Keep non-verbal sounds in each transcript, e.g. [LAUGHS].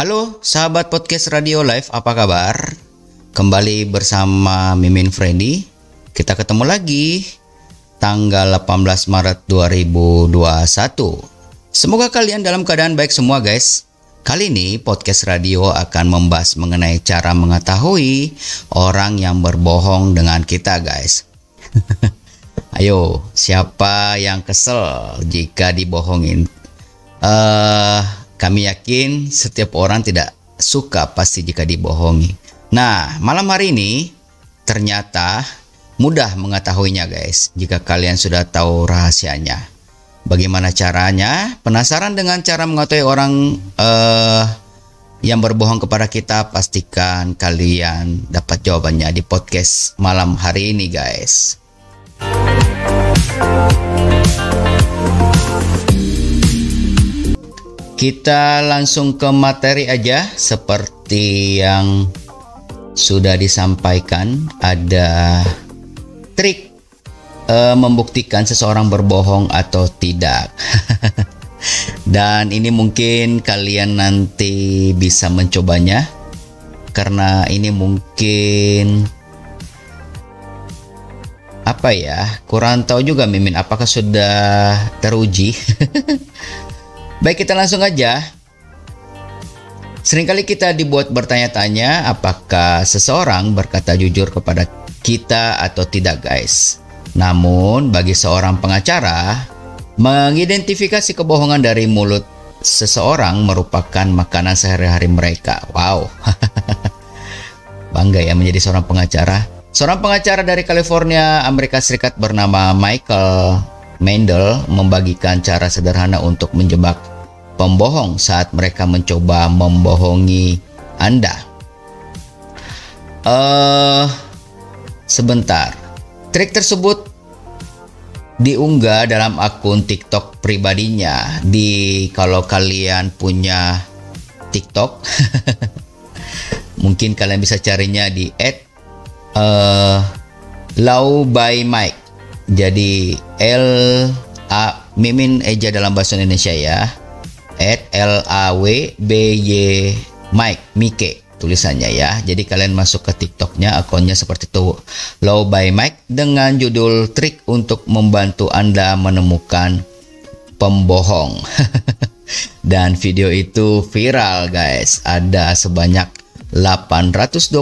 Halo sahabat podcast Radio Live, apa kabar? Kembali bersama Mimin Freddy. Kita ketemu lagi tanggal 18 Maret 2021. Semoga kalian dalam keadaan baik semua guys. Kali ini podcast radio akan membahas mengenai cara mengetahui orang yang berbohong dengan kita guys. [LAUGHS] Ayo, siapa yang kesel jika dibohongin? Uh, kami yakin setiap orang tidak suka pasti jika dibohongi. Nah, malam hari ini ternyata mudah mengetahuinya guys jika kalian sudah tahu rahasianya. Bagaimana caranya? Penasaran dengan cara mengetahui orang uh, yang berbohong kepada kita? Pastikan kalian dapat jawabannya di podcast malam hari ini guys. Kita langsung ke materi aja. Seperti yang sudah disampaikan ada trik e, membuktikan seseorang berbohong atau tidak. [LAUGHS] Dan ini mungkin kalian nanti bisa mencobanya karena ini mungkin apa ya kurang tahu juga Mimin. Apakah sudah teruji [LAUGHS] Baik, kita langsung aja. Seringkali kita dibuat bertanya-tanya apakah seseorang berkata jujur kepada kita atau tidak, guys. Namun, bagi seorang pengacara, mengidentifikasi kebohongan dari mulut seseorang merupakan makanan sehari-hari mereka. Wow. [LAUGHS] Bangga ya menjadi seorang pengacara. Seorang pengacara dari California, Amerika Serikat bernama Michael Mendel membagikan cara sederhana untuk menjebak pembohong saat mereka mencoba membohongi Anda. Uh, sebentar. Trik tersebut diunggah dalam akun TikTok pribadinya. Di kalau kalian punya TikTok, [LAUGHS] mungkin kalian bisa carinya di uh, Low by Mike. Jadi L A Mimin Eja dalam bahasa Indonesia ya. At L A W B Y Mike Mike tulisannya ya. Jadi kalian masuk ke TikToknya akunnya seperti itu Low by Mike dengan judul trik untuk membantu Anda menemukan pembohong. [LAUGHS] Dan video itu viral guys. Ada sebanyak 821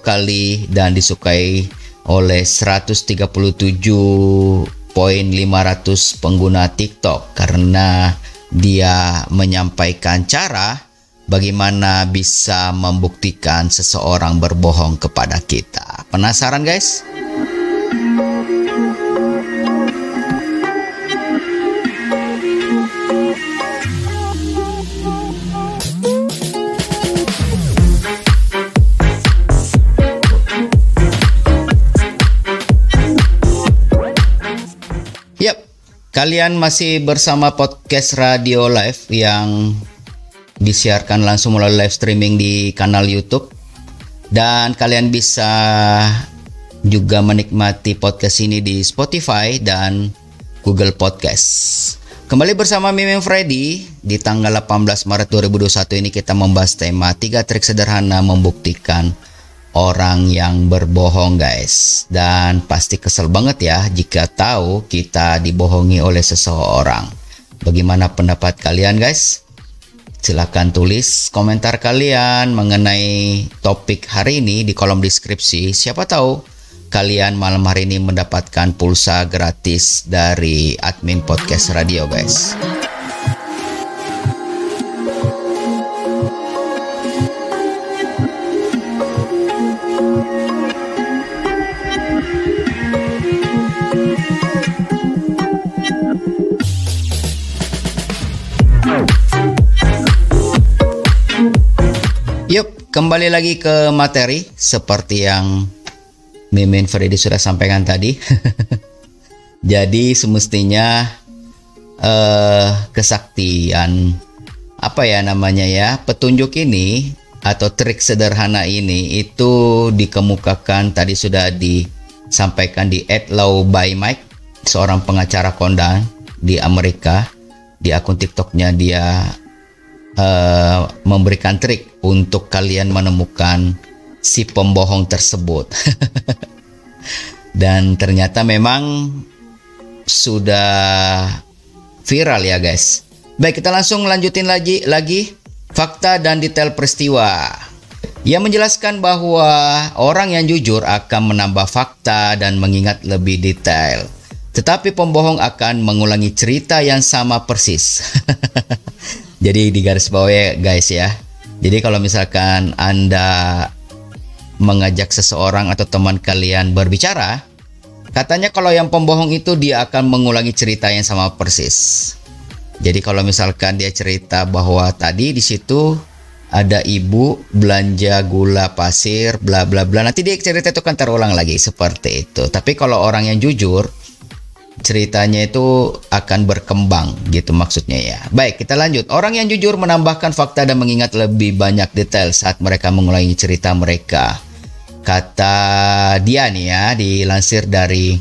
kali dan disukai oleh 137.500 pengguna TikTok karena dia menyampaikan cara bagaimana bisa membuktikan seseorang berbohong kepada kita. Penasaran guys? Kalian masih bersama podcast Radio Live yang disiarkan langsung melalui live streaming di kanal YouTube dan kalian bisa juga menikmati podcast ini di Spotify dan Google Podcast. Kembali bersama Mimin Freddy di tanggal 18 Maret 2021 ini kita membahas tema tiga trik sederhana membuktikan orang yang berbohong guys. Dan pasti kesel banget ya jika tahu kita dibohongi oleh seseorang. Bagaimana pendapat kalian guys? Silahkan tulis komentar kalian mengenai topik hari ini di kolom deskripsi. Siapa tahu kalian malam hari ini mendapatkan pulsa gratis dari admin podcast radio guys Kembali lagi ke materi seperti yang Mimin Freddy sudah sampaikan tadi. [LAUGHS] Jadi semestinya eh, kesaktian apa ya namanya ya petunjuk ini atau trik sederhana ini itu dikemukakan tadi sudah disampaikan di Ed Law by Mike seorang pengacara kondang di Amerika di akun TikToknya dia uh, memberikan trik untuk kalian menemukan si pembohong tersebut. [LAUGHS] Dan ternyata memang sudah viral ya guys. Baik, kita langsung lanjutin lagi lagi fakta dan detail peristiwa. Ia menjelaskan bahwa orang yang jujur akan menambah fakta dan mengingat lebih detail. Tetapi pembohong akan mengulangi cerita yang sama persis. [LAUGHS] Jadi di garis bawah ya guys ya. Jadi kalau misalkan Anda mengajak seseorang atau teman kalian berbicara, katanya kalau yang pembohong itu dia akan mengulangi cerita yang sama persis. Jadi kalau misalkan dia cerita bahwa tadi di situ ada ibu belanja gula pasir bla bla bla nanti dia cerita itu kan terulang lagi seperti itu tapi kalau orang yang jujur ceritanya itu akan berkembang gitu maksudnya ya. Baik kita lanjut. Orang yang jujur menambahkan fakta dan mengingat lebih banyak detail saat mereka mengulangi cerita mereka. Kata dia nih ya dilansir dari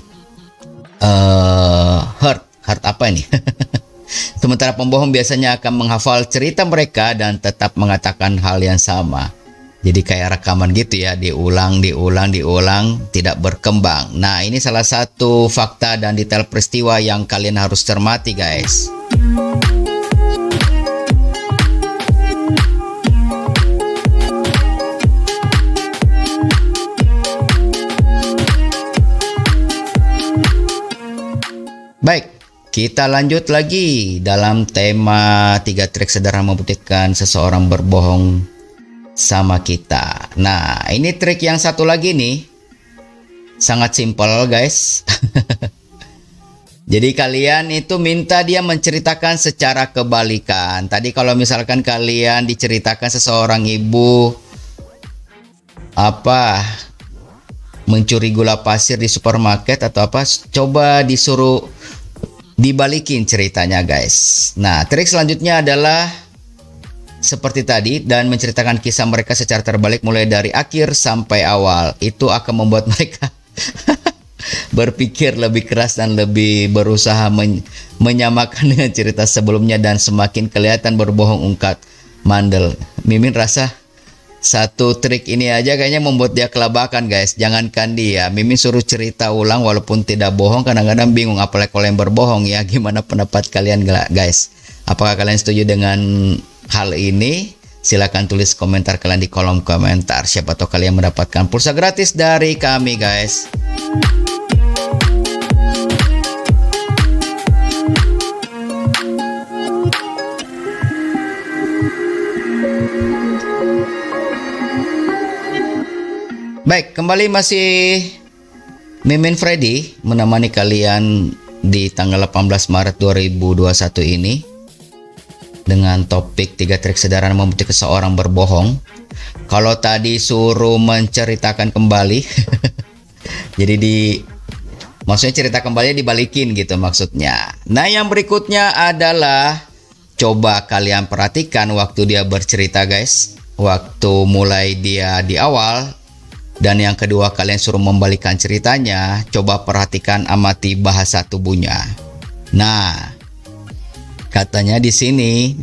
uh, Heart. Heart apa ini? [LAUGHS] Sementara pembohong biasanya akan menghafal cerita mereka dan tetap mengatakan hal yang sama jadi kayak rekaman gitu ya, diulang, diulang, diulang, tidak berkembang. Nah, ini salah satu fakta dan detail peristiwa yang kalian harus cermati, guys. Baik, kita lanjut lagi dalam tema tiga trik sederhana membuktikan seseorang berbohong sama kita. Nah, ini trik yang satu lagi nih. Sangat simpel, guys. [LAUGHS] Jadi kalian itu minta dia menceritakan secara kebalikan. Tadi kalau misalkan kalian diceritakan seseorang ibu apa mencuri gula pasir di supermarket atau apa, coba disuruh dibalikin ceritanya guys. Nah, trik selanjutnya adalah seperti tadi dan menceritakan kisah mereka secara terbalik mulai dari akhir sampai awal. Itu akan membuat [LAUGHS] mereka berpikir lebih keras dan lebih berusaha men menyamakan dengan cerita sebelumnya dan semakin kelihatan berbohong ungkat mandel. Mimin rasa satu trik ini aja kayaknya membuat dia kelabakan guys. Jangankan dia, Mimin suruh cerita ulang walaupun tidak bohong kadang-kadang bingung apalagi kalau yang berbohong ya. Gimana pendapat kalian guys? Apakah kalian setuju dengan hal ini? Silahkan tulis komentar kalian di kolom komentar. Siapa tahu kalian mendapatkan pulsa gratis dari kami guys. Baik, kembali masih Mimin Freddy menemani kalian di tanggal 18 Maret 2021 ini dengan topik tiga trik sederhana membuktikan seorang berbohong. Kalau tadi suruh menceritakan kembali, [LAUGHS] jadi di maksudnya cerita kembali dibalikin gitu maksudnya. Nah yang berikutnya adalah coba kalian perhatikan waktu dia bercerita guys, waktu mulai dia di awal dan yang kedua kalian suruh membalikan ceritanya, coba perhatikan amati bahasa tubuhnya. Nah, katanya di sini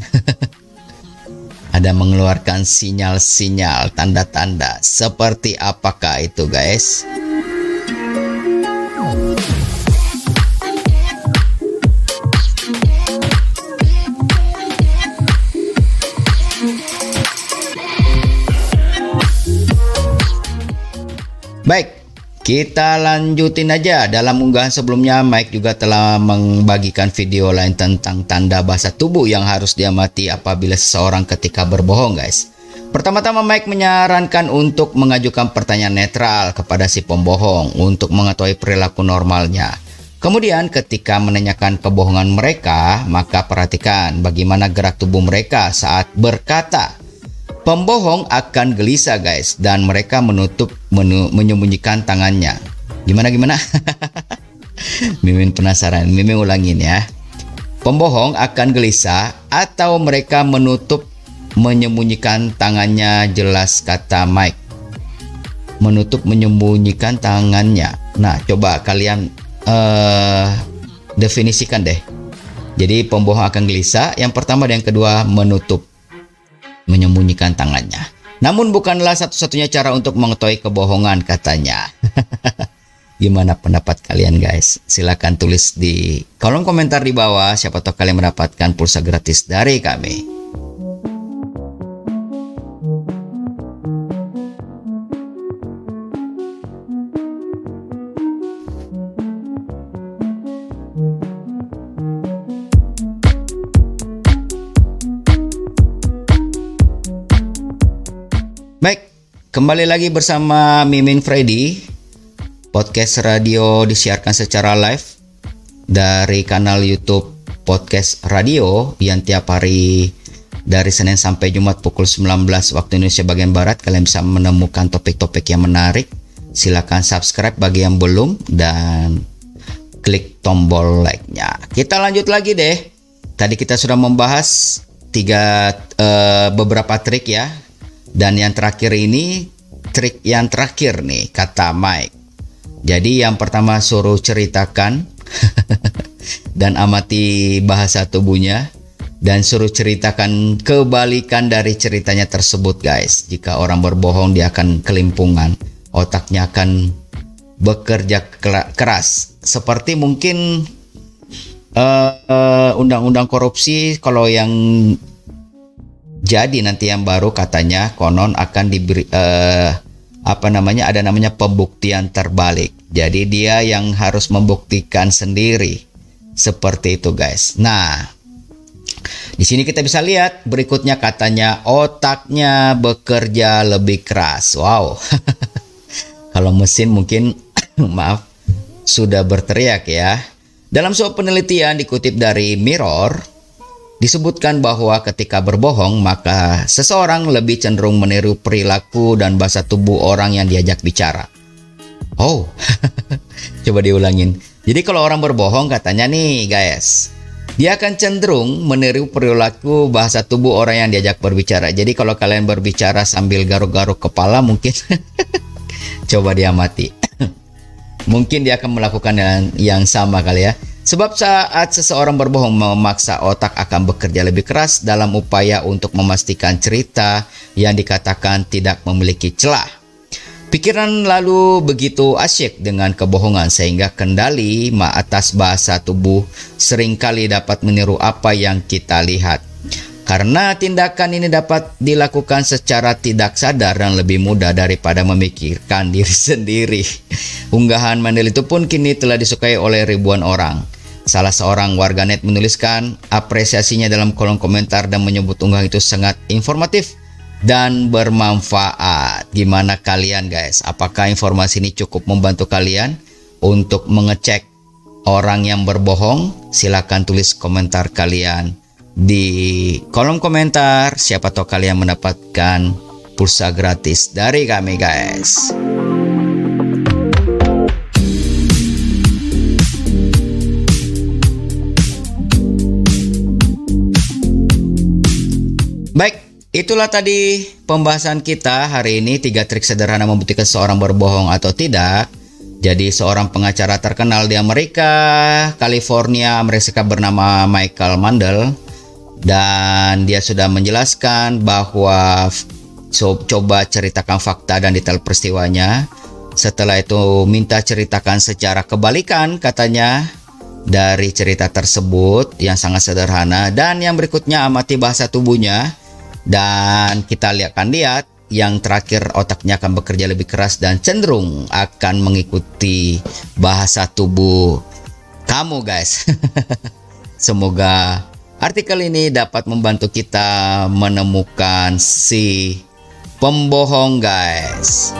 [LAUGHS] ada mengeluarkan sinyal-sinyal tanda-tanda seperti apakah itu guys? Baik, kita lanjutin aja. Dalam unggahan sebelumnya, Mike juga telah membagikan video lain tentang tanda bahasa tubuh yang harus diamati apabila seseorang ketika berbohong, guys. Pertama-tama Mike menyarankan untuk mengajukan pertanyaan netral kepada si pembohong untuk mengetahui perilaku normalnya. Kemudian ketika menanyakan kebohongan mereka, maka perhatikan bagaimana gerak tubuh mereka saat berkata Pembohong akan gelisah guys dan mereka menutup menu, menyembunyikan tangannya. Gimana gimana? [LAUGHS] Mimin penasaran. Mimin ulangin ya. Pembohong akan gelisah atau mereka menutup menyembunyikan tangannya jelas kata Mike. Menutup menyembunyikan tangannya. Nah, coba kalian uh, definisikan deh. Jadi pembohong akan gelisah. Yang pertama dan yang kedua menutup menyembunyikan tangannya. Namun bukanlah satu-satunya cara untuk mengetahui kebohongan katanya. [LAUGHS] Gimana pendapat kalian guys? Silahkan tulis di kolom komentar di bawah siapa tahu kalian mendapatkan pulsa gratis dari kami. Kembali lagi bersama Mimin Freddy. Podcast radio disiarkan secara live dari kanal YouTube Podcast Radio yang tiap hari dari Senin sampai Jumat pukul 19 waktu Indonesia bagian Barat kalian bisa menemukan topik-topik yang menarik. Silakan subscribe bagi yang belum dan klik tombol like-nya. Kita lanjut lagi deh. Tadi kita sudah membahas tiga uh, beberapa trik ya dan yang terakhir ini trik yang terakhir nih kata Mike. Jadi yang pertama suruh ceritakan [LAUGHS] dan amati bahasa tubuhnya dan suruh ceritakan kebalikan dari ceritanya tersebut guys. Jika orang berbohong dia akan kelimpungan, otaknya akan bekerja keras. Seperti mungkin uh, uh, undang-undang korupsi kalau yang jadi nanti yang baru katanya konon akan diberi uh, apa namanya ada namanya pembuktian terbalik. Jadi dia yang harus membuktikan sendiri. Seperti itu guys. Nah, di sini kita bisa lihat berikutnya katanya otaknya bekerja lebih keras. Wow. [LAUGHS] Kalau mesin mungkin [COUGHS] maaf sudah berteriak ya. Dalam sebuah penelitian dikutip dari Mirror, Disebutkan bahwa ketika berbohong, maka seseorang lebih cenderung meniru perilaku dan bahasa tubuh orang yang diajak bicara. Oh, [LAUGHS] coba diulangin. Jadi kalau orang berbohong katanya nih guys, dia akan cenderung meniru perilaku bahasa tubuh orang yang diajak berbicara. Jadi kalau kalian berbicara sambil garuk-garuk kepala mungkin [LAUGHS] coba diamati. [CLEARS THROAT] mungkin dia akan melakukan yang, yang sama kali ya. Sebab saat seseorang berbohong memaksa otak akan bekerja lebih keras dalam upaya untuk memastikan cerita yang dikatakan tidak memiliki celah. Pikiran lalu begitu asyik dengan kebohongan sehingga kendali atas bahasa tubuh sering kali dapat meniru apa yang kita lihat. Karena tindakan ini dapat dilakukan secara tidak sadar dan lebih mudah daripada memikirkan [LAUGHS] diri sendiri. Unggahan Mandel itu pun kini telah disukai oleh ribuan orang. Salah seorang warganet menuliskan apresiasinya dalam kolom komentar dan menyebut unggahan itu sangat informatif dan bermanfaat. Gimana kalian guys? Apakah informasi ini cukup membantu kalian untuk mengecek orang yang berbohong? Silahkan tulis komentar kalian di kolom komentar. Siapa tahu kalian mendapatkan pulsa gratis dari kami guys. Baik, itulah tadi pembahasan kita hari ini tiga trik sederhana membuktikan seorang berbohong atau tidak. Jadi seorang pengacara terkenal di Amerika, California, Amerika bernama Michael Mandel dan dia sudah menjelaskan bahwa coba ceritakan fakta dan detail peristiwanya. Setelah itu minta ceritakan secara kebalikan katanya dari cerita tersebut yang sangat sederhana dan yang berikutnya amati bahasa tubuhnya dan kita lihat akan lihat yang terakhir otaknya akan bekerja lebih keras dan cenderung akan mengikuti bahasa tubuh kamu guys. [LAUGHS] Semoga Artikel ini dapat membantu kita menemukan si pembohong guys.